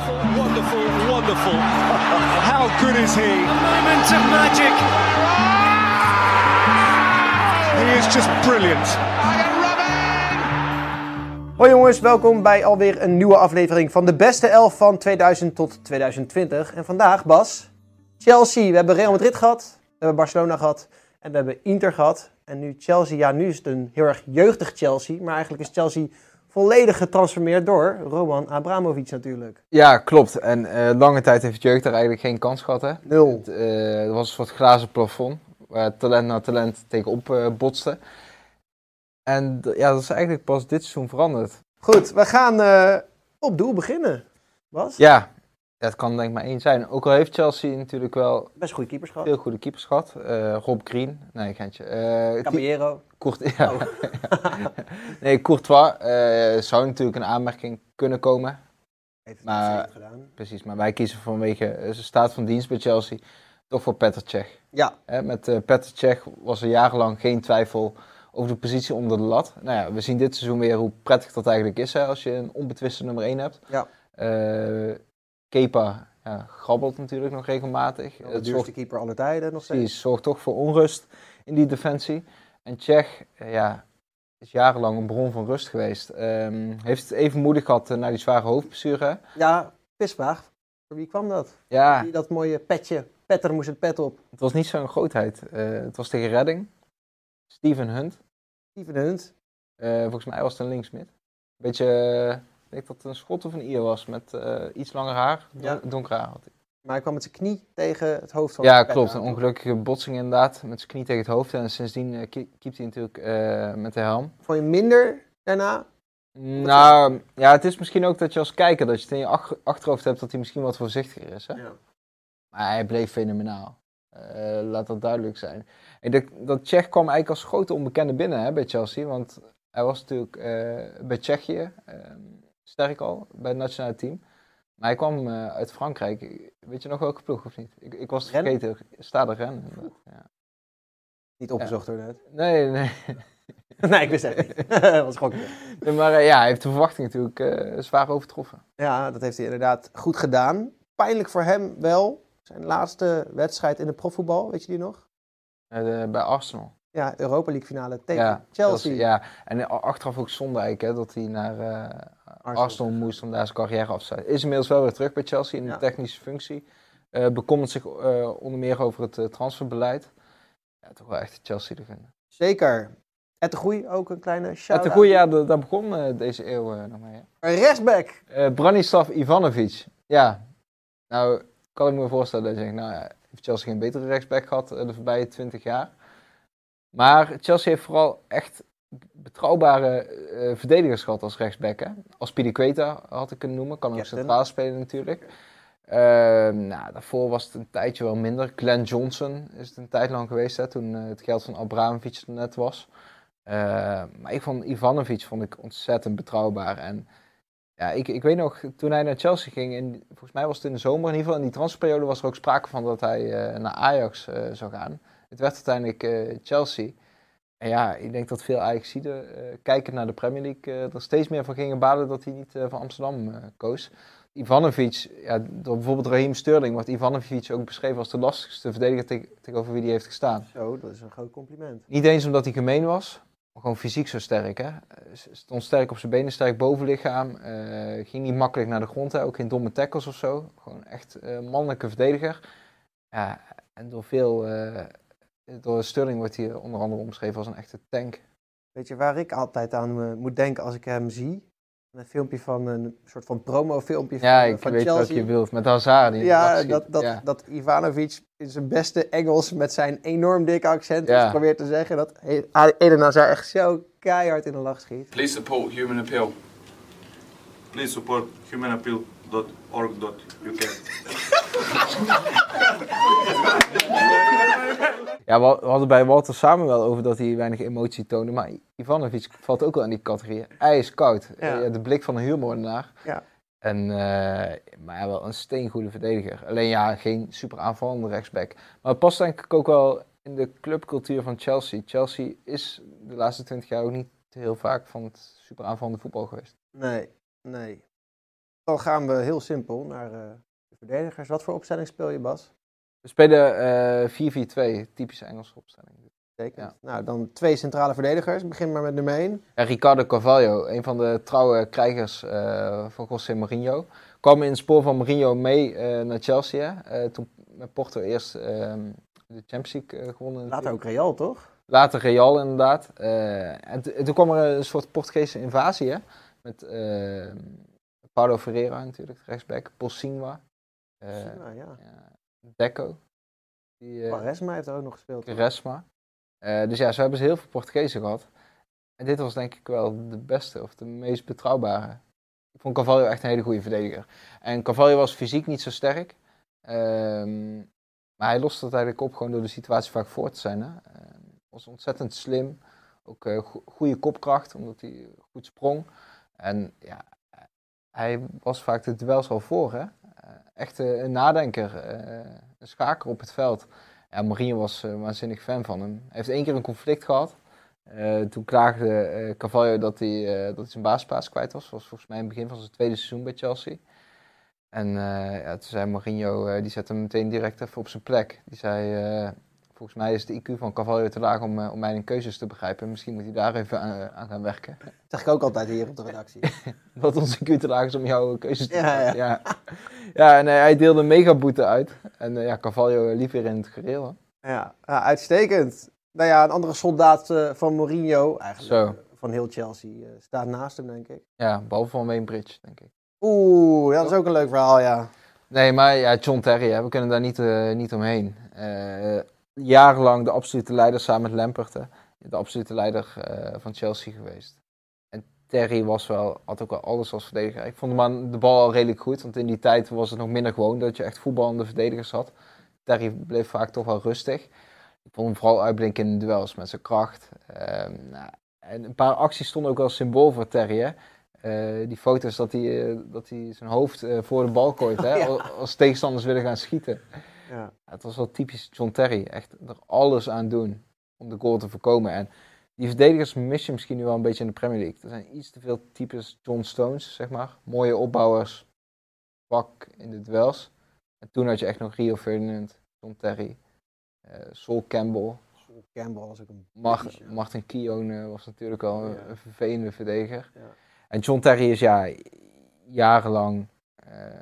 Wonderful, wonderful, wonderful. How good is he? Moment of magic. He is just brilliant. Hoi jongens, welkom bij alweer een nieuwe aflevering van de beste elf van 2000 tot 2020. En vandaag, Bas, Chelsea. We hebben Real Madrid gehad, we hebben Barcelona gehad en we hebben Inter gehad. En nu Chelsea, ja nu is het een heel erg jeugdig Chelsea, maar eigenlijk is Chelsea volledig getransformeerd door Roman Abramovic natuurlijk. Ja, klopt. En eh, lange tijd heeft jeugd daar eigenlijk geen kans gehad. Hè? Nul. Het, eh, er was een soort glazen plafond waar talent na talent tegenop eh, botste. En ja, dat is eigenlijk pas dit seizoen veranderd. Goed, we gaan op doel beginnen. Bas? Ja, dat kan denk ik maar één zijn. Ook al heeft Chelsea natuurlijk wel Best goede keepers gehad. veel goede keepers gehad. Eh, Rob Green, nee, Gentje. Eh, Caballero. Court, ja. Oh. nee, Courtois eh, zou natuurlijk een aanmerking kunnen komen. Heeft het Maar- uitstekend gedaan. Precies, maar wij kiezen vanwege zijn staat van dienst bij Chelsea toch voor Petr Cech. Ja, Hè, met eh Petr Cech was er jarenlang geen twijfel over de positie onder de lat. Nou ja, we zien dit seizoen weer hoe prettig dat eigenlijk is hè, als je een onbetwiste nummer 1 hebt. Ja. Kepa ja, grabbelt natuurlijk nog regelmatig. de duurste keeper aller tijden nog steeds. precies, zorgt toch voor onrust in die defensie. En Cech eh, ja, is jarenlang een bron van rust geweest. Ehm, heeft het even moeilijk gehad eh, na die zware hoofdblessure. Ja, pisvraag. Voor wie kwam dat? Ja, Die dat mooie petje. Petter moest het pet op. Het was niet zo'n grootheid. Eh, het was tegen Redding. Steven Hunt. Steven Hunt. Volgens mij was het een linksmid. Beetje, ik denk dat het een schot of een ier was met eh, iets langer haar. Don-. Donker haar had hij. Maar hij kwam met zijn knie tegen het hoofd van Ja, klopt. aan, Een ongelukkige botsing inderdaad. Met zijn knie tegen het hoofd. En sindsdien uh, keept hij natuurlijk eh, met de helm. Vond je minder daarna? Nou, ja, het is misschien ook dat je als kijker, dat je het in je ach- achterhoofd hebt dat hij misschien wat voorzichtiger is. Hè? Ja. Maar hij bleef fenomenaal. Laat dat duidelijk zijn. Ik denk dat Tsjech kwam eigenlijk als grote onbekende binnen hè, bij Chelsea. Want hij was natuurlijk bij Tsjechië ehm, sterk al, bij het nationale team. Maar hij kwam eh, uit Frankrijk. Weet je nog welke ploeg of niet? Ik, ik was het Rennes? vergeten. Stade Rennes. Ja. Niet opgezocht hoor net. Nee, nee. nee, ik wist het niet. dat was gokje. Nee, Maar eh, ja, hij heeft de verwachting natuurlijk eh, zwaar overtroffen. Ja, dat heeft hij inderdaad goed gedaan. Pijnlijk voor hem wel. Zijn laatste wedstrijd in de profvoetbal, weet je die nog? De- bij Arsenal. Ja, Europa League finale tegen Ja, Chelsea. Ja, en achteraf ook zonde eigenlijk hè, dat hij naar Arsenal, moest om daar zijn carrière af te sluiten. Is inmiddels wel weer terug bij Chelsea in de technische functie. Eh bekommert zich eh, onder meer over het eh, transferbeleid. Ja, toch wel echt Chelsea te vinden. Zeker. Ed de Groei ook een kleine Ja, shout te goede, ja, da- daar begon deze eeuw nog mee. hè. Rechtsback. Eh, Branislav Ivanovic. Ja, nou kan ik me voorstellen dat je denkt, nou ja, heeft Chelsea geen betere rechtsback gehad eh, de voorbije 20 jaar. Maar Chelsea heeft vooral echt betrouwbare eh, verdedigers gehad als rechtsback. Hè? Als Piliqueta had ik kunnen noemen, kan ook centraal spelen natuurlijk. Ehm, nou, daarvoor was het een tijdje wel minder. Glenn Johnson is het een tijd lang geweest, hè, toen eh, het geld van Abramovic er net was. Ehm, maar ik vond Ivanovic vond ik ontzettend betrouwbaar. En ja, ik, ik weet nog, toen hij naar Chelsea ging, in, volgens mij was het in de zomer in ieder geval, in die transferperiode was er ook sprake van dat hij eh, naar Ajax eh, zou gaan. Het werd uiteindelijk eh, Chelsea. En ja, ik denk dat veel Ajaxiden, eh kijkend naar de Premier League, eh, er steeds meer van gingen balen dat hij niet eh, van Amsterdam koos. Ivanovic, ja, door bijvoorbeeld Raheem Sterling wordt Ivanovic ook beschreven als de lastigste verdediger teg- tegenover wie hij heeft gestaan. Zo, dat is een groot compliment. Niet eens omdat hij gemeen was, maar gewoon fysiek zo sterk. Hè? Stond sterk op zijn benen, sterk bovenlichaam. ging niet makkelijk naar de grond, hè? ook geen domme tackles of zo. Gewoon echt mannelijke verdediger. Ja, en door veel, door Sterling wordt hij onder andere omschreven als een echte tank. Weet je waar ik altijd aan eh, moet denken als ik hem zie? Een filmpje van een soort van promofilmpje Ja, van, ik van weet Chelsea. wat je wilt. Met Hazard. Die Ja, dat, dat, ja. dat Ivanovic in zijn beste Engels met zijn enorm dikke accent Ja. probeert te zeggen dat Eden Hazard echt zo keihard in de lach schiet. Please support Human Appeal. Please support humanappeal.org.uk. Ja, we hadden bij Walter samen wel over dat hij weinig emotie toonde. Maar Ivanovic valt ook wel in die categorie. Ijskoud. Ja. Eh, de blik van een huurmoordenaar. Ja. En, eh, maar ja, wel een steengoede verdediger. Alleen ja, geen super aanvallende rechtsback. Maar het past denk ik ook wel in de clubcultuur van Chelsea. Chelsea is de laatste twintig jaar ook niet heel vaak van het super aanvallende voetbal geweest. Nee, nee. Dan gaan we heel simpel naar eh, de verdedigers. Wat voor opstelling speel je, Bas? We spelen eh 4-4-2, typische Engelse opstelling. Ja. Nou, dan twee centrale verdedigers. Begin maar met nummer 1. En Ricardo Carvalho, een van de trouwe krijgers eh, van José Mourinho, kwam in het spoor van Mourinho mee eh, naar Chelsea. Eh, toen met Porto eerst ehm, de Champions League eh, gewonnen. Later ook Real, toch? Later Real inderdaad. Eh, en, toen kwam er een soort Portugese invasie hè? met eh, Paulo Ferreira natuurlijk, rechtsback, Polsinwa, eh nou, ja. Deco, die, eh, Quaresma heeft er ook nog gespeeld. Quaresma. Eh, dus ja, zo hebben ze heel veel Portugezen gehad. En dit was denk ik wel de beste of de meest betrouwbare. Ik vond Carvalho echt een hele goede verdediger. En Carvalho was fysiek niet zo sterk. Ehm, maar hij loste het eigenlijk op gewoon door de situatie vaak voor te zijn. Hè. Ehm, was ontzettend slim. Ook go- goede kopkracht, omdat hij goed sprong. En ja, hij was vaak de duels al voor. Hè. Eh, echt eh, een nadenker, eh, een schaker op het veld. Ja, Mourinho was waanzinnig fan van hem. Hij heeft één keer een conflict gehad. Eh, toen klaagde eh Carvalho dat hij, dat hij zijn basisplaats kwijt was. Dat was volgens mij in het begin van zijn tweede seizoen bij Chelsea. En ja, toen zei Mourinho, die zette hem meteen direct even op zijn plek. Die zei, volgens mij is de IQ van Carvalho te laag om, eh, om mijn keuzes te begrijpen. Misschien moet hij daar even aan, aan gaan werken. Dat zeg ik ook altijd hier op de redactie. Dat onze IQ te laag is om jouw keuzes te Ja, maken. Ja, ja. en eh, hij deelde megaboete uit. En eh, ja, Carvalho liep weer in het gereel. hè. ja, ja, uitstekend. Nou ja, een andere soldaat eh, van Mourinho, eigenlijk Zo. eh, van heel Chelsea, eh, staat naast hem, denk ik. Ja, behalve van Wayne Bridge, denk ik. Oeh, ja, dat is ook een leuk verhaal, ja. Nee, maar ja, John Terry, hè, we kunnen daar niet, eh, niet omheen. Jarenlang de absolute leider samen met Lampert, de absolute leider eh, van Chelsea geweest. En Terry was wel, had ook wel alles als verdediger. Ik vond hem aan de bal al redelijk goed, want in die tijd was het nog minder gewoon dat je echt voetballende verdedigers had. Terry bleef vaak toch wel rustig. Ik vond hem vooral uitblinken in de duels met zijn kracht. Ehm, nou, en een paar acties stonden ook wel symbool voor Terry. Hè? Eh, die foto's dat hij, eh, dat hij zijn hoofd voor de bal gooit. Hè? Ja. Als tegenstanders willen gaan schieten. Ja. Het was wel typisch John Terry. Echt er alles aan doen om de goal te voorkomen. En die verdedigers mis je misschien nu wel een beetje in de Premier League. Er zijn iets te veel types John Stones, zeg maar. Mooie opbouwers, zwak in de duels. En toen had je echt nog Rio Ferdinand, John Terry, eh Sol Campbell. Sol Campbell was ook een... Mar- beestje. Martin Keown eh, was natuurlijk al een, Ja. een vervelende verdediger. Ja. En John Terry is ja, jarenlang eh,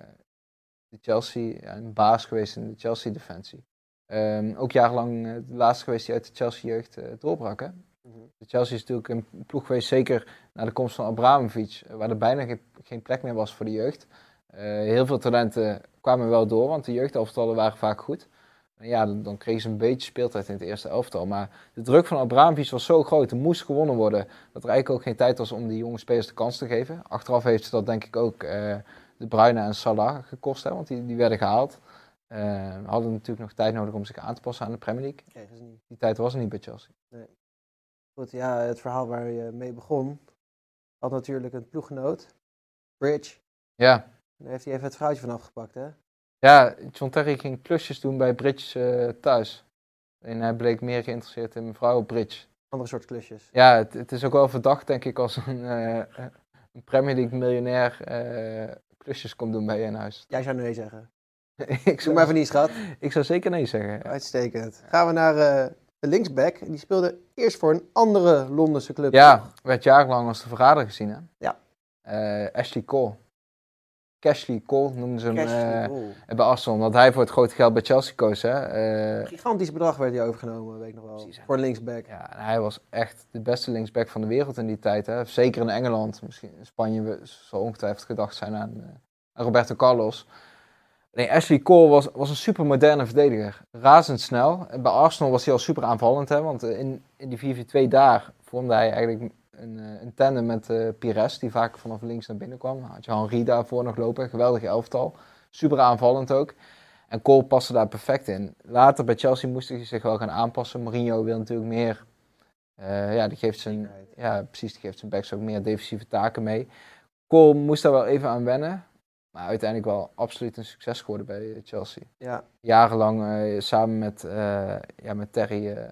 de Chelsea, ja, een baas geweest in de Chelsea-defensie. Ehm, ook jarenlang eh, de laatste geweest die uit de Chelsea-jeugd eh, doorbrak. Hè? Mhm. De Chelsea is natuurlijk een ploeg geweest, zeker na de komst van Abramovic, eh, waar er bijna geen, geen plek meer was voor de jeugd. Eh, heel veel talenten kwamen wel door, want de jeugdelftallen waren vaak goed. En ja, dan, dan kregen ze een beetje speeltijd in het eerste elftal. Maar de druk van Abramovic was zo groot, er moest gewonnen worden, dat er eigenlijk ook geen tijd was om die jonge spelers de kans te geven. Achteraf heeft ze dat denk ik ook de Bruyne en Salah gekost, hè, want die, die werden gehaald. Eh, hadden natuurlijk nog tijd nodig om zich aan te passen aan de Premier League. Kregen ze niet. Die tijd was er niet bij Chelsea. Goed, ja, het verhaal waar je mee begon, had natuurlijk een ploeggenoot, Bridge. Ja, Daar heeft hij even het vrouwtje van afgepakt, hè? Ja, John Terry ging klusjes doen bij Bridge eh, thuis. En hij bleek meer geïnteresseerd in mevrouw Bridge. Andere soort klusjes. Ja, het, het is ook wel verdacht, denk ik, als een, eh, een Premier League miljonair klusjes komt doen bij je in huis. Jij zou nee zeggen. ik, zou, maar even niet, schat. ik zou zeker nee zeggen. ja. Uitstekend. Gaan we naar eh, de linksback. Die speelde eerst voor een andere Londense club. Ja, werd jarenlang als de verrader gezien, hè? Ja. Eh, Ashley Cole. Cashley Cole noemden ze hem Cashley eh, bij Arsenal, omdat hij voor het grote geld bij Chelsea koos, hè? Eh, Gigantisch bedrag werd hij overgenomen, weet ik nog wel. Precies, voor een linksback. Ja, en hij was echt de beste linksback van de wereld in die tijd. Hè. Zeker in Engeland. Misschien in Spanje we- zal ongetwijfeld gedacht zijn aan, eh, aan Roberto Carlos. Nee, Ashley Cole was, was een super moderne verdediger. Razendsnel. En bij Arsenal was hij al super aanvallend. Hè, want in, in die 4-4-2 daar vormde hij eigenlijk een, eh, een tandem met eh Pires. Die vaak vanaf links naar binnen kwam. Dan had je Henri daarvoor nog lopen. Geweldig elftal. Super aanvallend ook. En Cole paste daar perfect in. Later bij Chelsea moest hij zich wel gaan aanpassen. Mourinho wil natuurlijk meer. eh, ja, die geeft zijn, ja, precies. Die geeft zijn backs ook meer defensieve taken mee. Cole moest daar wel even aan wennen. Maar uiteindelijk wel absoluut een succes geworden bij Chelsea. Ja, Jarenlang samen met, ja, met Terry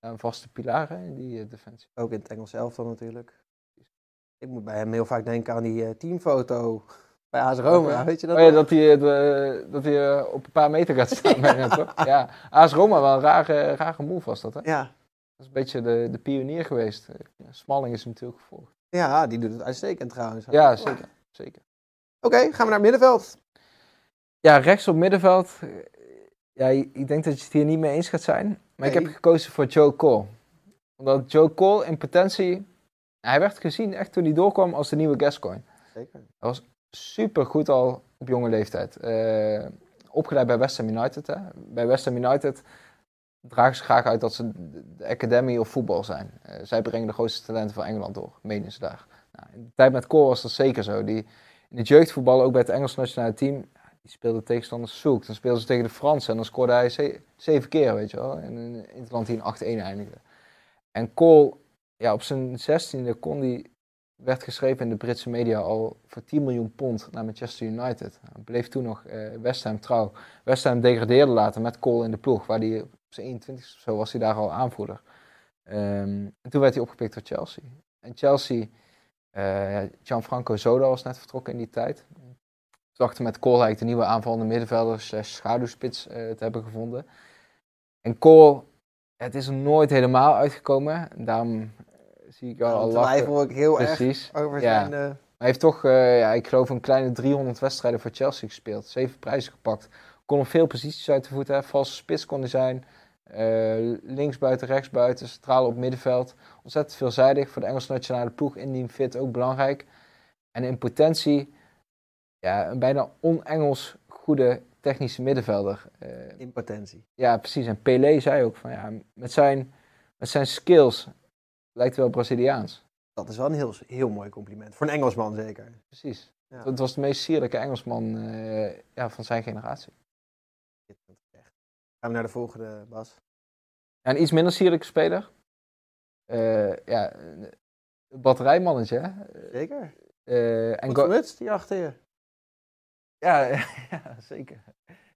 vaste pilaar in die eh, defensie. ook in het Engels elftal natuurlijk. Ik moet bij hem heel vaak denken aan die eh, teamfoto Bij AS Roma, weet je dat? Oh ja, dat hij, eh, de, dat hij op een paar meter gaat staan. toch? Ja, AS Roma, wel een rare, rare move was dat, hè? Ja. Dat is een beetje de, de pionier geweest. Smalling is hem natuurlijk gevolgd. ja, die doet het uitstekend trouwens. Ja, zeker. zeker. Oké, gaan we naar middenveld. Ja, rechts op middenveld. Ja, ik denk dat je het hier niet mee eens gaat zijn. Maar ik heb gekozen voor Joe Cole. Omdat Joe Cole in potentie... Hij werd gezien echt toen hij doorkwam als de nieuwe Gascoigne. Zeker. super goed al op jonge leeftijd. Eh, opgeleid bij West Ham United. Hè. Bij West Ham United dragen ze graag uit dat ze de academy of voetbal zijn. Eh, zij brengen de grootste talenten van Engeland door, menen ze daar. Nou, in de tijd met Cole was dat zeker zo. Die, in het jeugdvoetbal, ook bij het Engels nationale team, die speelde tegenstanders zoek. Dan speelden ze tegen de Fransen en dan scoorde hij ze- zeven keer, weet je wel. En in het land die in 8-1 eindigde. En Cole, ja, op zijn zestiende kon die werd geschreven in de Britse media al voor 10 miljoen pond naar Manchester United. Hij bleef toen nog eh, West Ham trouw. West Ham degradeerde later met Cole in de ploeg, waar hij op zijn 21 of zo was hij daar al aanvoerder. Ehm, en toen werd hij opgepikt door Chelsea. En Chelsea, ja, Gianfranco Zola was net vertrokken in die tijd. Dachten met Cole eigenlijk de nieuwe aanvallende middenvelder slash schaduwspits eh, te hebben gevonden. En Cole, het is er nooit helemaal uitgekomen. En daarom eh, zie ik jou al lachen. twijfel ik heel erg Precies. over zijn... eh, Hij heeft toch, ja, ik geloof, een kleine 300 wedstrijden voor Chelsea gespeeld. Zeven prijzen gepakt. Kon op veel posities uit de voet. Hè. Valse spits kon hij zijn. Eh links buiten, rechts buiten, centraal op middenveld. Ontzettend veelzijdig voor de Engelse nationale ploeg. Indien fit ook belangrijk. En in potentie, ja, een bijna on-Engels goede technische middenvelder. Eh, in potentie. ja, precies. En Pelé zei ook van ja, met zijn, met zijn skills lijkt hij wel Braziliaans. Dat is wel een heel, heel mooi compliment. Voor een Engelsman zeker. Precies. Ja. Het was de meest sierlijke Engelsman eh, ja, van zijn generatie. Gaan we naar de volgende, Bas. Ja, een iets minder sierlijke speler. Eh, ja, een batterijmannetje. hè. Zeker. Eh, en Goed die achter je. Ja, ja, zeker.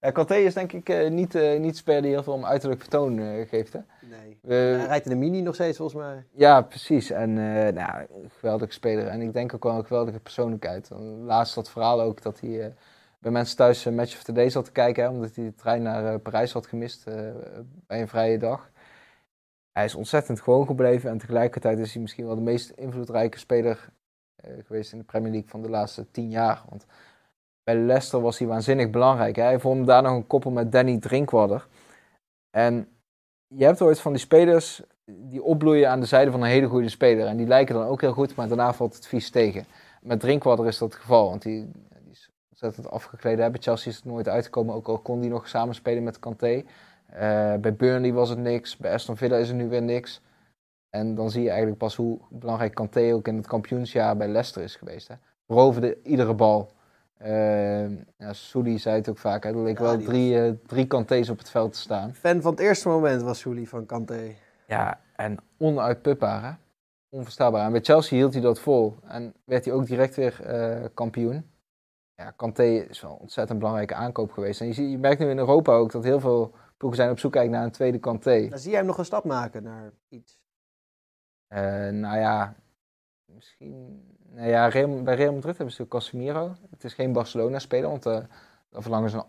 Ja, Kanté is denk ik eh, niet, eh niet speler die heel veel om uiterlijk vertoon eh, geeft. Hè? Nee. Hij rijdt in de mini nog steeds, volgens mij. Ja, precies. En nou, een geweldige speler. En ik denk ook wel een geweldige persoonlijkheid. Laatst dat verhaal ook dat hij bij mensen thuis een Match of the Day zat te kijken. Hè, omdat hij de trein naar Parijs had gemist bij een vrije dag. Hij is ontzettend gewoon gebleven. En tegelijkertijd is hij misschien wel de meest invloedrijke speler geweest in de Premier League van de laatste tien jaar. Want bij Leicester was hij waanzinnig belangrijk. Hij vond daar nog een koppel met Danny Drinkwater. En je hebt ooit van die spelers die opbloeien aan de zijde van een hele goede speler. En die lijken dan ook heel goed, maar daarna valt het vies tegen. Met Drinkwater is dat het geval, want die, die is ontzettend afgekleed. Bij Chelsea is het nooit uitgekomen, ook al kon die nog samen spelen met Kanté. Eh, bij Burnley was het niks, bij Aston Villa is het nu weer niks. En dan zie je eigenlijk pas hoe belangrijk Kanté ook in het kampioensjaar bij Leicester is geweest. Hè. Veroverde iedere bal. Uh, ja, zei het ook vaak, hè. er leek Ja, wel drie, eh, drie Kantés op het veld te staan. Fan van het eerste moment was Souli van Kanté. Ja, en onuitputbaar, hè? Onverstaanbaar. En bij Chelsea hield hij dat vol. En werd hij ook direct weer eh, kampioen. Ja, Kanté is wel een ontzettend belangrijke aankoop geweest. En je, ziet, je merkt nu in Europa ook dat heel veel ploegen zijn op zoek eigenlijk naar een tweede Kanté. Dan zie jij hem nog een stap maken naar iets. Eh, nou ja, misschien... Nou ja, Real- bij Real Madrid hebben ze Casemiro. Het is geen Barcelona-speler, want eh dan verlangen ze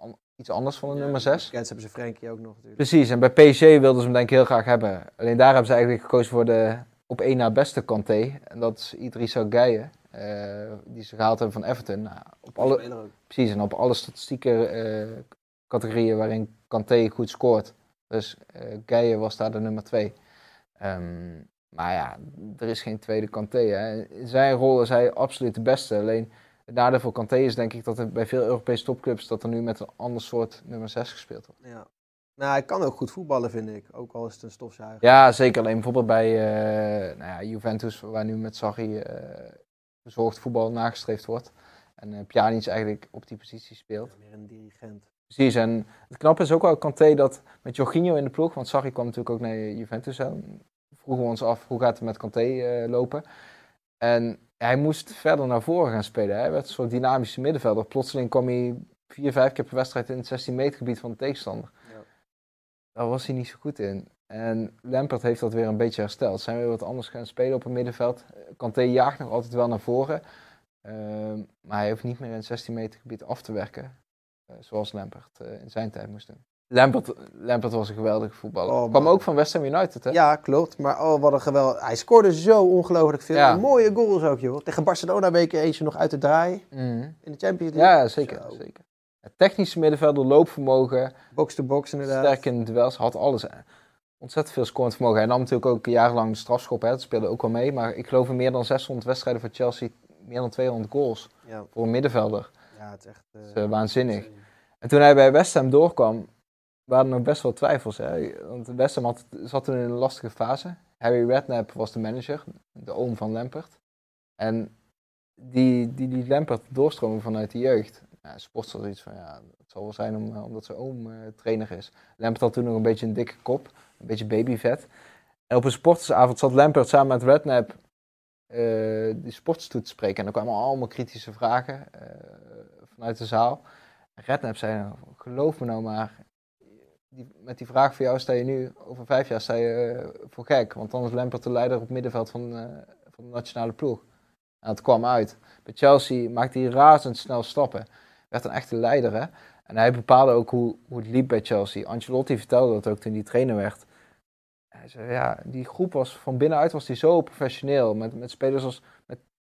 een- iets anders van de nummer 6. Bekend hebben ze Frenkie ook nog natuurlijk. Precies, en bij PSG wilden ze hem denk ik heel graag hebben. Alleen daar hebben ze eigenlijk gekozen voor de op één na beste Kanté. En dat is Idrissa Gueye, eh, die ze gehaald hebben van Everton. Nou, op alle, precies, en op alle statistieke eh, categorieën waarin Kanté goed scoort. Dus eh Gueye was daar de nummer twee. Ehm, maar ja, er is geen tweede Kanté. Hè. In zijn rol is hij absoluut de beste. Alleen het nadeel voor Kanté is denk ik dat er bij veel Europese topclubs dat er nu met een ander soort nummer 6 gespeeld wordt. Ja. Nou, hij kan ook goed voetballen, vind ik. Ook al is het een stofzuiger. Ja, zeker. Alleen bijvoorbeeld bij eh, nou ja, Juventus, waar nu met Sarri verzorgd voetbal nagestreefd wordt. En eh Pjanic eigenlijk op die positie speelt. Meer een dirigent. Precies, en het knappe is ook wel Kanté dat met Jorginho in de ploeg, want Sarri kwam natuurlijk ook naar Juventus. Hè, vroegen we ons af, hoe gaat het met Kanté eh, lopen? En hij moest verder naar voren gaan spelen. Hij werd een soort dynamische middenvelder. Plotseling kwam hij vier, vijf keer per wedstrijd in het 16 meter gebied van de tegenstander. Ja. Daar was hij niet zo goed in. En Lampert heeft dat weer een beetje hersteld. Zijn we weer wat anders gaan spelen op het middenveld. Kanté jaagt nog altijd wel naar voren. Ehm, maar hij hoeft niet meer in het 16 meter gebied af te werken. eh, zoals Lampert eh, in zijn tijd moest doen. Lampert, Lampert was een geweldige voetballer. Oh, Kwam ook van West Ham United, hè? Ja, klopt. Maar oh, wat een geweld. Hij scoorde zo ongelooflijk veel. Ja. Mooie goals ook, joh. Tegen Barcelona week er eentje nog uit de draai Mhm. in de Champions League. Ja, zeker. Zo. zeker. Het technische middenvelder, loopvermogen, Box-to-box inderdaad. sterk in duels, had alles. Ontzettend veel scorend vermogen. Hij nam natuurlijk ook jarenlang de strafschop, hè. dat speelde ook wel mee. Maar ik geloof in meer dan 600 wedstrijden voor Chelsea, meer dan 200 goals Ja, voor een middenvelder. ja, het is echt... eh, Dat is eh, waanzinnig. En toen hij bij West Ham doorkwam, waren nog best wel twijfels. Hè? Want West Ham had, zat toen in een lastige fase. Harry Redknapp was de manager, de oom van Lampert. En die, die, die Lampert doorstromen vanuit de jeugd. Ja, sport had iets van, ja, het zal wel zijn eh, omdat zijn oom eh, trainer is. Lampert had toen nog een beetje een dikke kop, een beetje babyvet. En op een sportersavond zat Lampert samen met Redknapp eh, die sporters toe te spreken. En er kwamen allemaal kritische vragen vanuit de zaal. Redknapp zei, nou, geloof me nou maar, die, met die vraag voor jou sta je nu, over vijf jaar sta je eh, voor gek. Want dan is Lampert de leider op het middenveld van, eh, van de nationale ploeg. En dat kwam uit. Bij Chelsea maakte hij razendsnel stappen. Werd een echte leider, hè. En hij bepaalde ook hoe, hoe het liep bij Chelsea. Ancelotti vertelde dat ook toen hij trainer werd. Hij zei, ja, die groep was van binnenuit was die zo professioneel. Met, met spelers als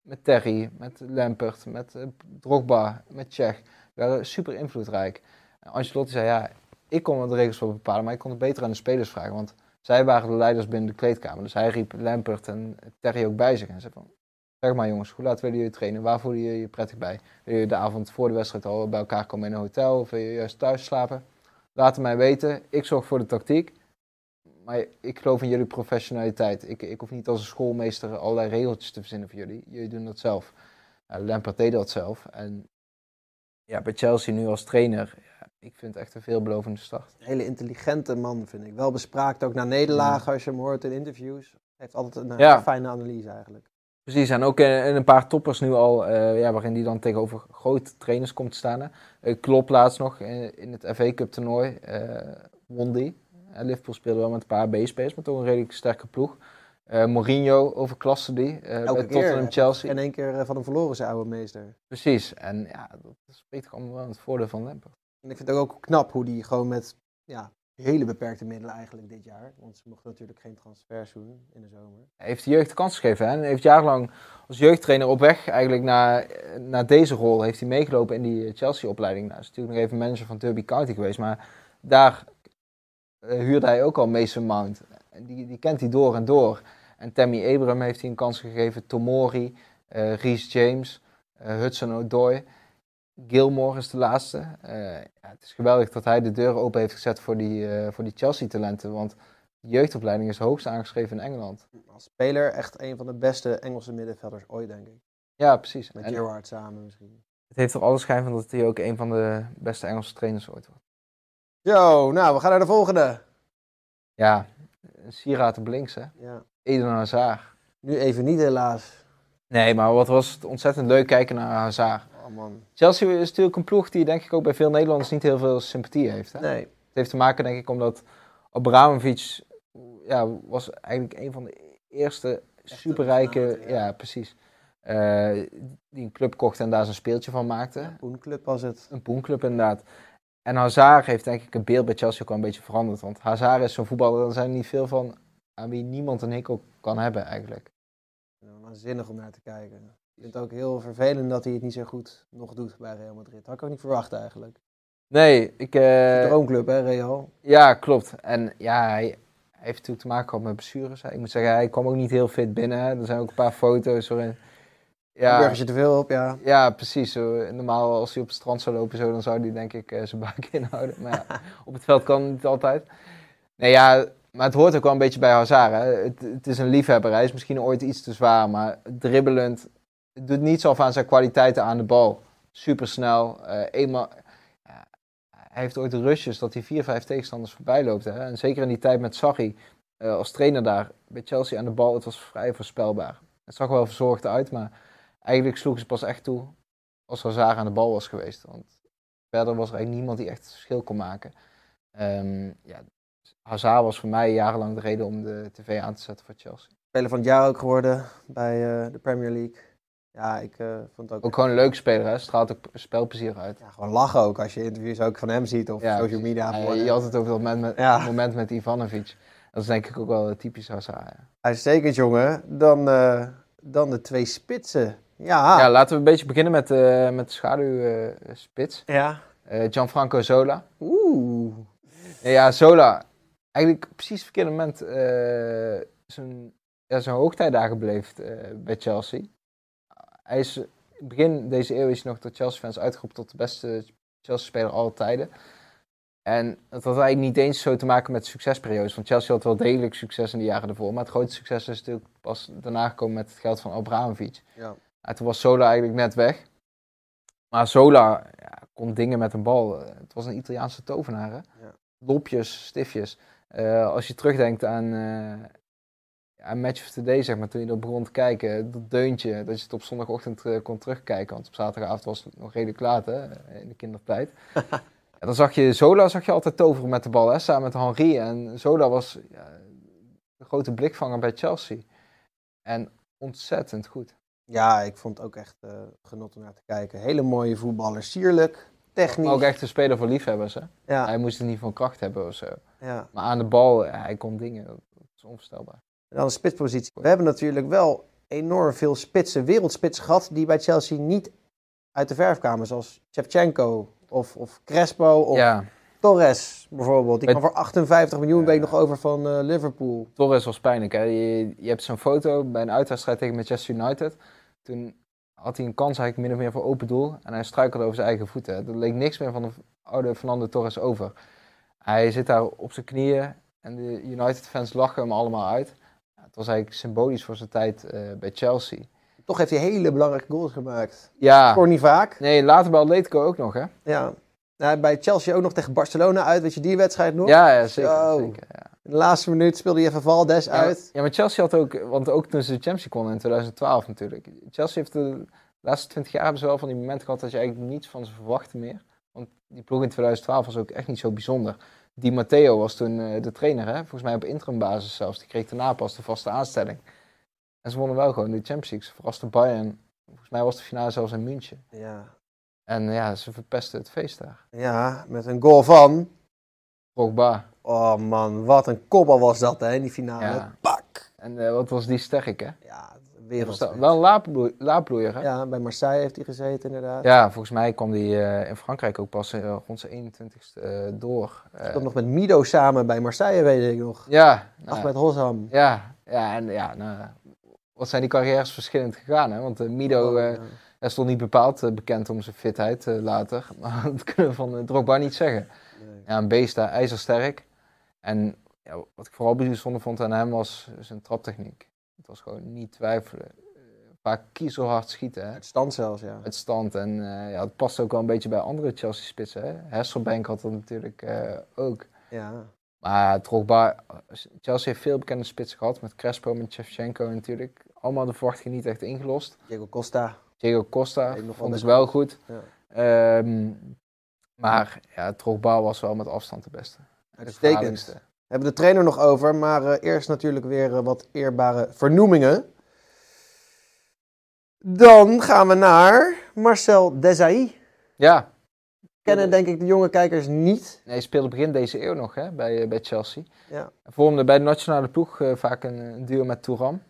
met, Terry, met Lampert, met eh, Drogba, met Czech. Die waren super invloedrijk. En Ancelotti zei, ja, ik kon de regels wel bepalen, maar ik kon het beter aan de spelers vragen. Want zij waren de leiders binnen de kleedkamer. Dus hij riep Lampert en Terry ook bij zich. En zei van, zeg maar jongens, hoe laat willen jullie trainen? Waar voelen jullie je prettig bij? Wil je de avond voor de wedstrijd al bij elkaar komen in een hotel? Of wil je juist thuis slapen? Laat het mij weten. Ik zorg voor de tactiek. Maar ik geloof in jullie professionaliteit. Ik, ik hoef niet als een schoolmeester allerlei regeltjes te verzinnen voor jullie. Jullie doen dat zelf. Ja, Lampard deed dat zelf. En ja, bij Chelsea nu als trainer, ik vind het echt een veelbelovende start. Een hele intelligente man, vind ik. Wel bespraakt ook na nederlagen, als je hem hoort in interviews. Heeft altijd een eh, Ja. fijne analyse eigenlijk. Precies, en ook in, in een paar toppers nu al, eh, ja, waarin die dan tegenover grote trainers komt te staan. Eh, Klopp laatst nog in, in het FA Cup toernooi, eh won die. Liverpool speelde wel met een paar B-spelers, maar toch een redelijk sterke ploeg. Eh, Mourinho overklaste die Elke bij keer, Tottenham hè. Chelsea. In één keer van hem verloren, zijn oude meester. Precies, en ja, dat spreekt toch allemaal wel het voordeel van Lampard. En ik vind het ook knap hoe die gewoon met ja, hele beperkte middelen eigenlijk dit jaar. Want ze mochten natuurlijk geen transfers doen in de zomer. Hij heeft de jeugd de kans gegeven hè? en heeft jarenlang als jeugdtrainer op weg eigenlijk naar, naar deze rol heeft hij meegelopen in die Chelsea-opleiding. Nou, hij is natuurlijk nog even manager van Derby County geweest, maar daar eh, huurde hij ook al Mason Mount. Die, die kent hij door en door. En Tammy Abraham heeft hij een kans gegeven, Tomori, eh Reece James, eh, Hudson Odoi. Gilmore is de laatste. Eh, ja, het is geweldig dat hij de deur open heeft gezet voor die, eh, voor die Chelsea-talenten, want de jeugdopleiding is hoogst aangeschreven in Engeland. Als speler echt een van de beste Engelse middenvelders ooit, denk ik. Ja, precies. Met En Gerrard samen misschien. het heeft er alle schijn van dat hij ook een van de beste Engelse trainers ooit wordt. Zo, nou, we gaan naar de volgende. Ja, een sieraad op links, hè. Ja. Eden Hazard. Nu even niet helaas. Nee, maar wat was het ontzettend leuk kijken naar Hazard. Oh man. Chelsea is natuurlijk een ploeg die denk ik ook bij veel Nederlanders niet heel veel sympathie heeft. Hè? Nee. Het heeft te maken denk ik omdat Abramovic ja, was eigenlijk een van de eerste superrijke, ja. ja. precies, eh, die een club kocht en daar zijn speeltje van maakte. Poenclub was het. Een poenclub inderdaad. En Hazard heeft denk ik een beeld bij Chelsea ook wel een beetje veranderd. Want Hazard is zo'n voetballer, er zijn er niet veel van aan wie niemand een hekel kan hebben eigenlijk. Ja, Waanzinnig om naar te kijken. Ik vind het ook heel vervelend dat hij het niet zo goed nog doet bij Real Madrid. Had ik ook niet verwacht eigenlijk. Nee, ik... eh, Droomclub hè, Real. ja, klopt. En ja, hij, heeft natuurlijk te maken gehad met blessures. Ik moet zeggen, hij kwam ook niet heel fit binnen. Er zijn ook een paar foto's waarin... Ja. Ja, je te veel op, ja. ja, precies. Zo, normaal als hij op het strand zou lopen, zo, dan zou hij denk ik eh, zijn buik inhouden. Maar ja, op het veld kan het niet altijd. Nee, ja, maar het hoort ook wel een beetje bij Hazard. Hè. Het, het is een liefhebber. Hij is misschien ooit iets te zwaar, maar dribbelend. Doet niets af aan zijn kwaliteiten aan de bal. Supersnel. eh eenmaal, hij heeft ooit de rushes dat hij vier, vijf tegenstanders voorbij loopt. Hè. En zeker in die tijd met Sarri eh, als trainer daar bij Chelsea aan de bal. Het was vrij voorspelbaar. Het zag wel verzorgd uit, maar eigenlijk sloegen ze pas echt toe als Hazard aan de bal was geweest. Want verder was er eigenlijk niemand die echt verschil kon maken. Ehm, ja, Hazard was voor mij jarenlang de reden om de tv aan te zetten voor Chelsea. Speler van het jaar ook geworden bij eh, de Premier League. Ja, ik eh, vond het ook... Ook gewoon leuk speler, hè? Straalt ook spelplezier uit. Ja, gewoon lachen ook als je interviews ook van hem ziet of Ja, social media. Ja, je had het over dat moment met, Ja. moment met Ivanovic. Dat is denk ik ook wel typisch Hazard. Uitstekend, jongen. Dan, eh, dan de twee spitsen. Ja. ja, laten we een beetje beginnen met, eh met de schaduwspits. Ja. Gianfranco Zola. Oeh. Ja, Zola. Eigenlijk precies het verkeerde moment zijn, ja, zijn hoogtijdagen beleefd bij Chelsea. Hij is begin deze eeuw is hij nog door Chelsea-fans uitgeroepen tot de beste Chelsea-speler aller tijden. En dat had eigenlijk niet eens zo te maken met succesperiodes. Want Chelsea had wel degelijk succes in de jaren ervoor. Maar het grote succes is natuurlijk pas daarna gekomen met het geld van Abramovic. Ja. En toen was Zola eigenlijk net weg. Maar Zola ja, kon dingen met een bal. Het was een Italiaanse tovenaar. Hè? Ja. Lopjes, stiftjes. Eh, als je terugdenkt aan, eh, aan Match of the Day, zeg maar, toen je er begon te kijken, dat deuntje, dat je het op zondagochtend eh, kon terugkijken. Want op zaterdagavond was het nog redelijk laat, hè, in de kindertijd. Ja, dan zag je Zola zag je altijd toveren met de bal, hè, samen met Henri. En Zola was ja, de grote blikvanger bij Chelsea. En ontzettend goed. Ja, ik vond het ook echt eh, genot om naar te kijken. Hele mooie voetballer. Sierlijk, technisch. Maar ook echt een speler voor liefhebbers. Hè? Ja, Hij moest het niet van kracht hebben of zo. ja. Maar aan de bal, hij kon dingen. Dat is onvoorstelbaar. En dan de spitspositie. We hebben natuurlijk wel enorm veel spitsen, wereldspitsen gehad die bij Chelsea niet uit de verf kwamen. Zoals Shevchenko of, of Crespo of Ja, Torres bijvoorbeeld. Die kwam voor 58 miljoen, Ja. ik nog over van eh, Liverpool. Torres was pijnlijk. Hè? Je, je hebt zo'n foto bij een uitwedstrijd tegen Manchester United. Toen had hij een kans eigenlijk min of meer voor open doel. En hij struikelde over zijn eigen voeten. Er leek niks meer van de oude Fernando Torres over. Hij zit daar op zijn knieën. En de United-fans lachen hem allemaal uit. Was eigenlijk symbolisch voor zijn tijd eh, bij Chelsea. Toch heeft hij hele belangrijke goals gemaakt. Ja, Scoort niet vaak. nee, later bij Atletico ook nog, hè? Ja. Nou, bij Chelsea ook nog tegen Barcelona uit. Weet je die wedstrijd nog? Ja, ja zeker. Ja. In de laatste minuut speelde hij even Valdes Ja, uit. Ja, maar Chelsea had ook, want ook toen ze de Champions League in 2012 natuurlijk. Chelsea heeft de laatste 20 jaar hebben ze wel van die momenten gehad dat je eigenlijk niets van ze verwachtte meer. Want die ploeg in 2012 was ook echt niet zo bijzonder. Di Matteo was toen eh, de trainer, hè? volgens mij op interimbasis zelfs. Die kreeg daarna pas de vaste aanstelling. En ze wonnen wel gewoon de Champions League. Ze verrasten Bayern. Volgens mij was de finale zelfs in München. Ja. En ja, ze verpesten het feest daar. ja, met een goal van... Pogba. Oh man, wat een kopbal was dat hè, in die finale. Ja. Pak! En eh, wat was die sterk, hè? Ja, wereldspits. Wel een laadbloei- laadbloeier, hè? Ja, bij Marseille heeft hij gezeten inderdaad. Ja, volgens mij kwam hij eh, in Frankrijk ook pas eh, rond zijn 21ste eh, door. Hij stond nog met Mido samen bij Marseille, weet ik nog. ja, nou, met Hosham. ja, ja, en ja, nou, wat zijn die carrières verschillend gegaan, hè? Want Mido Oh, ja. hij stond niet bepaald bekend om zijn fitheid later. Maar dat kunnen we van Drogba niet zeggen. Nee. Ja, een beest daar, ijzersterk. En ja, wat ik vooral bijzonder vond aan hem was zijn traptechniek. Het was gewoon niet twijfelen. Eh, vaak kiezelhard schieten, hè? Het stand zelfs, ja. Het stand. En eh, ja, het past ook wel een beetje bij andere Chelsea-spitsen. Hasselbank had dat natuurlijk eh, ook. Ja, Maar Drogba, Chelsea heeft veel bekende spitsen gehad. Met Crespo, met Shevchenko natuurlijk. Allemaal de verwachting niet echt ingelost. Diego Costa. Diego Costa vond wel ik goed. Ja. Ehm, maar ja, Drogba was wel met afstand de beste. Uitstekend. We hebben de trainer nog over, maar eh, eerst natuurlijk weer eh, wat eerbare vernoemingen. Dan gaan we naar Marcel Desailly. Ja, Kennen denk ik de jonge kijkers niet. nee, hij speelde begin deze eeuw nog hè, bij, eh, bij Chelsea. Ja. Hij vormde bij de nationale ploeg vaak een, een duo met Touram.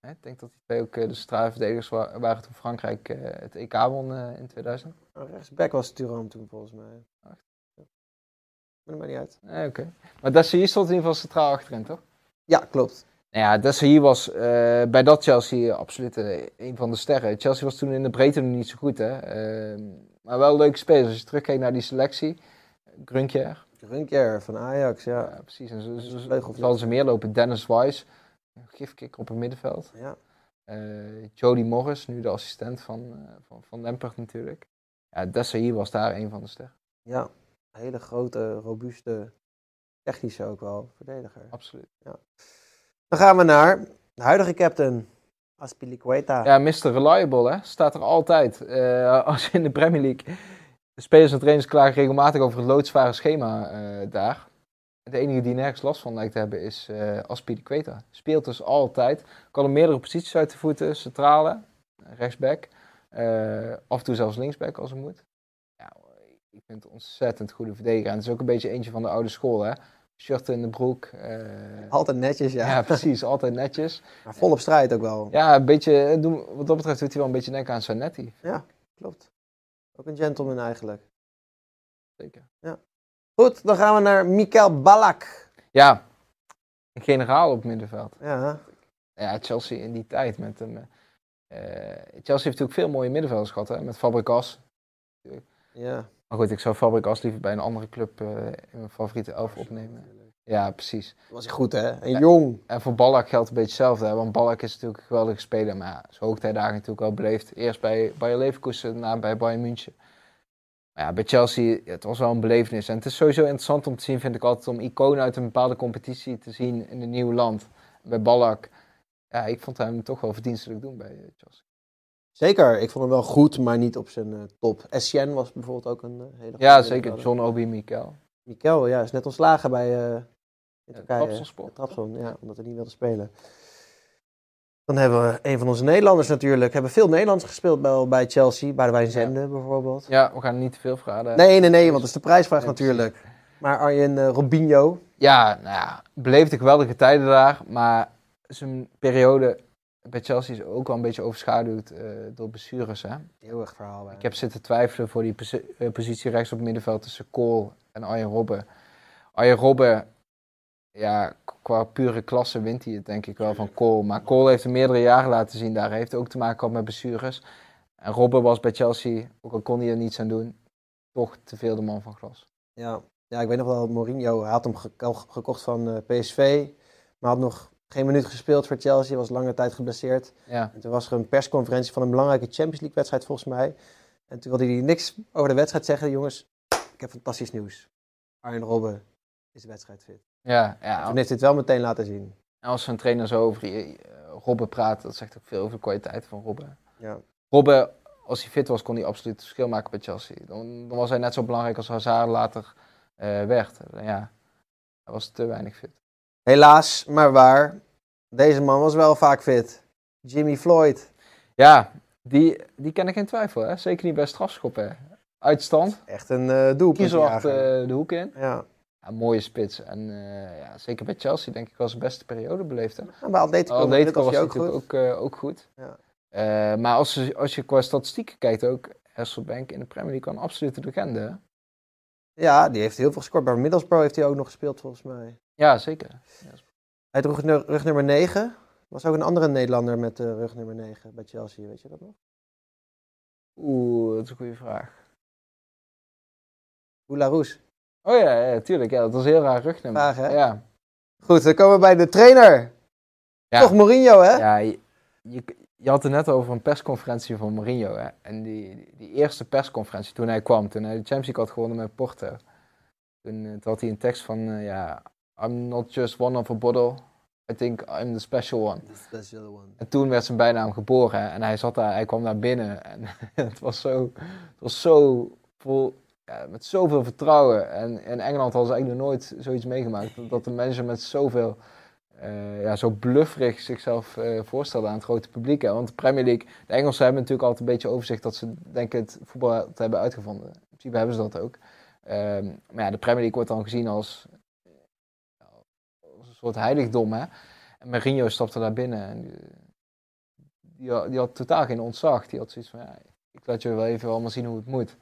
Hè, Ik denk dat die twee ook de centrale verdedigers wa- waren toen Frankrijk het EK won in 2000. Oh, Rechtsback was Thuram toen volgens mij. Echt? Maar dat maakt niet uit. Nee, oké. Maar stond in ieder geval centraal achterin, toch? Ja, klopt. Nou ja, was eh, bij dat Chelsea absoluut eh, een van de sterren. Chelsea was toen in de breedte nog niet zo goed, hè. Ehm, maar wel leuke spelers. Als je terugkijkt naar die selectie. Grunkjer. Runker van Ajax, ja. Ja, precies. En zo, zo, zo, zo ze meer lopen. Dennis Wise. Een gifkikker op het middenveld. ja. Eh Jody Morris, nu de assistent van, van, van Lampert natuurlijk. Ja, was daar een van de sterren. Ja, hele grote, robuuste, technische ook wel verdediger. Absoluut. Dan gaan we naar de huidige captain, Aspilicueta. Ja, Mr. Reliable, hè. Staat er altijd. Eh, als je in de Premier League... De spelers en trainers klagen regelmatig over het loodzware schema eh, daar. De enige die nergens last van lijkt te hebben is eh Aspilicueta. Speelt dus altijd. Kan op meerdere posities uit de voeten. Centrale. rechtsback. Af en toe zelfs linksback als het moet. Ja, ik vind het ontzettend goede verdediger. En het is ook een beetje eentje van de oude school, hè. Shirt in de broek. eh, Altijd netjes, ja. ja. precies. Altijd netjes. Maar vol op strijd ook wel. Ja, een beetje, eh, wat dat betreft doet hij wel een beetje denken aan Zanetti. Klopt. Ook een gentleman eigenlijk. Zeker. Goed, dan gaan we naar Mikael Balak. Ja, een generaal op middenveld. Ja, Ja, Chelsea in die tijd met hem. eh, Chelsea heeft natuurlijk veel mooie middenvelders gehad, hè, met Fabregas. ja. Maar goed, ik zou Fabregas liever bij een andere club eh, in mijn favoriete elf opnemen. Ja, precies. Was hij goed, hè? En jong. En voor Ballack geldt een beetje hetzelfde, hè, want Ballack is natuurlijk een geweldige speler. Maar ja, zijn hoogtijdagen natuurlijk wel beleefd. Eerst bij Bayer Leverkusen, daarna bij Bayern München. Maar ja, bij Chelsea, het was wel een belevenis. En het is sowieso interessant om te zien, vind ik altijd, om iconen uit een bepaalde competitie te zien in een nieuw land. Bij Ballack, ja, ik vond hem toch wel verdienstelijk doen bij eh, Chelsea. Zeker, ik vond hem wel goed, maar niet op zijn eh, top. Essien was bijvoorbeeld ook een eh, hele goede Ja, zeker. John Obi Mikel. Mikel, ja, is net ontslagen bij eh in Turkije. Ja, Trabzon, ja, omdat hij niet wilde spelen. Dan hebben we een van onze Nederlanders natuurlijk. Hebben veel Nederlands gespeeld bij, bij Chelsea. Bij de Wijn Zende bijvoorbeeld. Ja, we gaan niet te veel vragen. Nee, nee, nee, want dat is de prijsvraag natuurlijk. Maar Arjen Robinho. Ja, nou ja, beleefde geweldige tijden daar. Maar zijn periode bij Chelsea is ook wel een beetje overschaduwd eh, door blessures. Hè? Heel erg verhaal. hè. Ik heb zitten twijfelen voor die eh, positie rechts op middenveld tussen Kool en Arjen Robben. Arjen Robben, ja, qua pure klasse wint hij het denk ik wel van Kool. Maar Kool heeft meerdere jaren laten zien daar. Heeft ook te maken gehad met blessures. En Robben was bij Chelsea, ook al kon hij er niets aan doen, toch te veel de man van glas. Ja. ja, ik weet nog wel, Mourinho hij had hem geko- gekocht van eh, PSV. Maar had nog geen minuut gespeeld voor Chelsea. Was lange tijd geblesseerd. Ja, En toen was er een persconferentie van een belangrijke Champions League wedstrijd volgens mij. En toen wilde hij niks over de wedstrijd zeggen. Jongens, ik heb fantastisch nieuws. Arjen Robben is de wedstrijd fit. ja, ja. Toen heeft hij het wel meteen laten zien. En als een trainer zo over die, eh, Robben praat, dat zegt ook veel over de kwaliteit van Robben. Ja. Robben, als hij fit was, kon hij absoluut verschil maken bij Chelsea. Dan, dan was hij net zo belangrijk als Hazard later eh, werd. En ja, hij was te weinig fit. Helaas, maar waar. Deze man was wel vaak fit. Jimmy Floyd. Ja, die, die ken ik geen twijfel. Hè? Zeker niet bij strafschoppen. Uitstand, Echt een eh doelpunt. kiezelhard eh, de hoek in. Ja. Ja, mooie spits. En eh, ja, zeker bij Chelsea denk ik wel zijn beste periode beleefd. Hè? En bij Atletico, Atletico was was hij ook natuurlijk goed. ook, eh, ook goed. Ja. Maar als, je- als je qua statistieken kijkt ook, Hasselbank in de Premier League kan absoluut een legende. Ja, die heeft heel veel gescoord. Bij Middlesbrough heeft hij ook nog gespeeld volgens mij. Ja, zeker. Hij droeg rug nummer 9. Was ook een andere Nederlander met eh, rug nummer 9 bij Chelsea, weet je dat nog? Oeh, dat is een goede vraag. Oularoes. Oh ja, ja, tuurlijk. Ja, dat was een heel raar rugnummer. Vraag, hè? Ja. Goed, dan komen we bij de trainer. Ja. Toch Mourinho, hè? Ja, je, je, je had het net over een persconferentie van Mourinho. Hè? En die, die, die eerste persconferentie toen hij kwam, toen hij de Champions League had gewonnen met Porto. Toen, eh, toen had hij een tekst van, eh, ja, I'm not just one of a bottle. I think I'm the special one. En toen werd zijn bijnaam geboren en hij, zat daar, hij kwam daar binnen en het was zo, het was zo vol, ja, met zoveel vertrouwen. En in Engeland hadden ze eigenlijk nog nooit zoiets meegemaakt, dat- dat de manager met zoveel, eh, ja, zo blufferig zichzelf eh, voorstelde aan het grote publiek. Hè. Want de Premier League, de Engelsen hebben natuurlijk altijd een beetje overzicht dat ze denken het voetbal te hebben uitgevonden. In principe hebben ze dat ook. Ehm, maar ja, de Premier League wordt dan gezien als, soort heiligdom. Hè. En Mourinho stapte daar binnen en die, die, had, die had totaal geen ontzag. Die had zoiets van, ja, ik laat je wel even allemaal zien hoe het moet.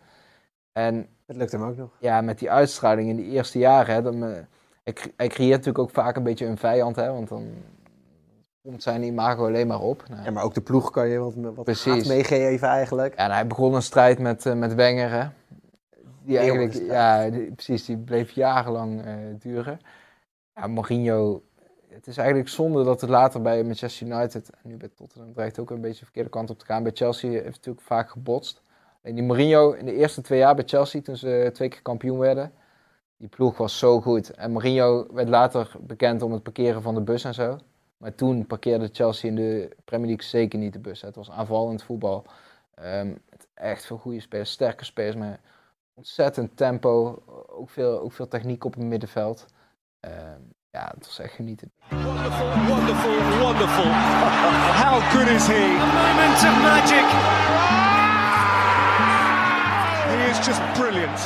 En Het lukt hem ook nog. ja, met die uitstraling in die eerste jaren, hè, dan, hij, hij creëert natuurlijk ook vaak een beetje een vijand, hè, want dan komt zijn imago alleen maar op. Nou, Ja, maar ook de ploeg kan je wat, wat meegeven eigenlijk. ja, en hij begon een strijd met, eh, met Wenger, hè. Die eigenlijk, ja, die- precies, die bleef jarenlang eh, duren. Ja, Mourinho, het is eigenlijk zonde dat het later bij Manchester United en nu bij Tottenham dreigt ook een beetje de verkeerde kant op te gaan. Bij Chelsea heeft het natuurlijk vaak gebotst. En die Mourinho in de eerste twee jaar bij Chelsea, toen ze twee keer kampioen werden, die ploeg was zo goed. En Mourinho werd later bekend om het parkeren van de bus en zo. Maar toen parkeerde Chelsea in de Premier League zeker niet de bus. Het was aanvallend voetbal. Ehm, met echt veel goede spelers, sterke spelers met ontzettend tempo. Ook veel, ook veel techniek op het middenveld. Ehm, ja, het was echt genieten. Wonderful, wonderful, wonderful. How good is he? moment of magic. He is just brilliant.